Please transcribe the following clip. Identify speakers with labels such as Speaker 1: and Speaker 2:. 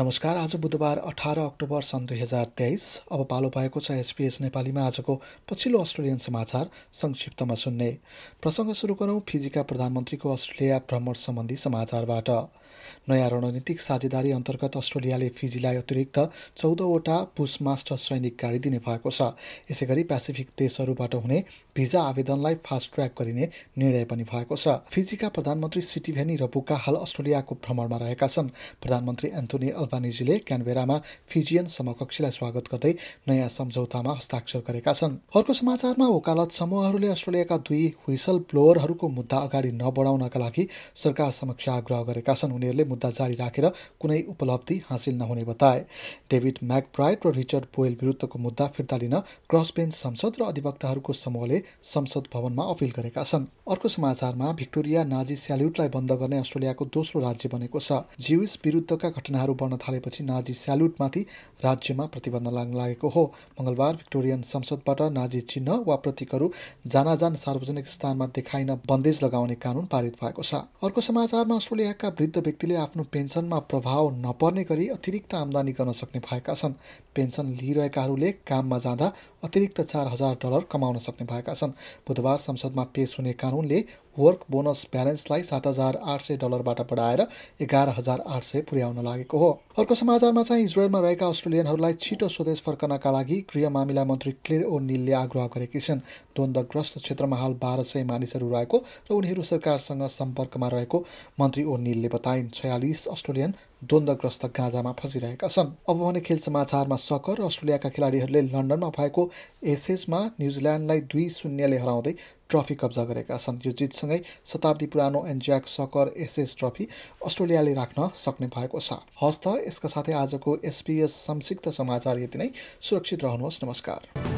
Speaker 1: नमस्कार आज बुधबार अठार अक्टोबर सन् दुई हजार तेइस। अब पालो भएको छ एसपिएस नेपालीमा आजको पछिल्लो अस्ट्रेलियन समाचार संक्षिप्तमा सुन्ने। प्रसङ्ग सुरु गरौँ फिजीका प्रधानमन्त्रीको अस्ट्रेलिया भ्रमण सम्बन्धी समाचारबाट। नयाँ रणनीतिक साझेदारी अन्तर्गत अस्ट्रेलियाले फिजीलाई अतिरिक्त चौधवटा बुसमास्टर सैनिक गाडी दिने भएको छ। यसै गरी पेसिफिक देशहरूबाट हुने भिजा आवेदनलाई फास्ट ट्र्याक गरिने निर्णय पनि भएको छ। फिजीका प्रधानमन्त्री सिटिभेनी र बुका हाल अस्ट्रेलियाको भ्रमणमा रहेका छन्। प्रधानमन्त्री एन्थोनी अल्बानिजीले क्यानबेरामा फिजियन समकक्षीलाई स्वागत गर्दै नयाँ सम्झौतामा हस्ताक्षर गरेका छन्। अर्को समाचारमा वकालत समूहहरूले अस्ट्रेलियाका दुई हुइसल ब्लोअरहरूको मुद्दा अगाडि नबढाउनका लागि सरकार समक्ष आग्रह गरेका छन्। उनीहरूले मुद्दा जारी राखेर कुनै उपलब्धि हासिल नहुने बताए। डेभिड म्याकब्राइट र रिचर्ड पोयल विरुद्धको मुद्दा फिर्ता लिन क्रस बेन्च संसद र अधिवक्ताहरूको समूहले संसद भवनमा अपिल गरेका छन्। अर्को समाचारमा भिक्टोरिया नाजी स्याल्युटलाई बन्द गर्ने अस्ट्रेलियाको दोस्रो राज्य बनेको छ। जिविस विरुद्धका घटनाहरू बढ्न थालेपछि नाजी स्याल्युटमाथि राज्यमा प्रतिबन्ध लाग्न लागेको हो। मङ्गलबार भिक्टोरियन संसदबाट नाजी चिन्ह वा प्रतीकहरू जानाजान सार्वजनिक स्थानमा देखाइन बन्देज लगाउने कानुन पारित भएको छ। अर्को समाचारमा अस्ट्रेलियाका वृद्ध व्यक्तिले आफ्नो पेन्सनमा प्रभाव नपर्ने गरी अतिरिक्त आम्दानी गर्न सक्ने भएका छन्। पेन्सन लिइरहेकाहरूले काममा जाँदा अतिरिक्त चार हजार डलर कमाउन सक्ने भएका छन्। बुधबार संसदमा पेश हुने कानुनले वर्क बोनस ब्यालेन्सलाई सात हजार आठ सय डलरबाट बढाएर एघार हजार आठ सय पुर्याउन लागेको हो। अर्को समाचारमा चाहिँ इजरायलमा रहेका अस्ट्रेलियनहरूलाई छिटो स्वदेश फर्कनका लागि गृह मामिला मन्त्री क्लेर ओ निलले आग्रह गरेकी छन्। द्वन्द्वग्रस्त क्षेत्रमा हाल बाह्र सय मानिसहरू रहेको र उनीहरू सरकारसँग सम्पर्कमा रहेको मन्त्री ओ निलले बताइन्। छयालिस अस्ट्रेलियन द्वन्द्वग्रस्त गाजामा फँसिरहेका छन्। अब भने खेल समाचारमा सकर अस्ट्रेलियाका खेलाडीहरूले लन्डनमा भएको एसेजमा न्युजिल्यान्डलाई दुई शून्यले हराउँदै ट्रफी कब्जा गरेका छन्। यो जितसँगै शताब्दी पुरानो एन्ज्याक सकर एसएस ट्रफी अस्ट्रेलियाले राख्न सक्ने भएको छ। हस्त यसका साथै आजको एसपिएस संक्षिप्त समाचार यति नै। सुरक्षित रहनुहोस्। नमस्कार।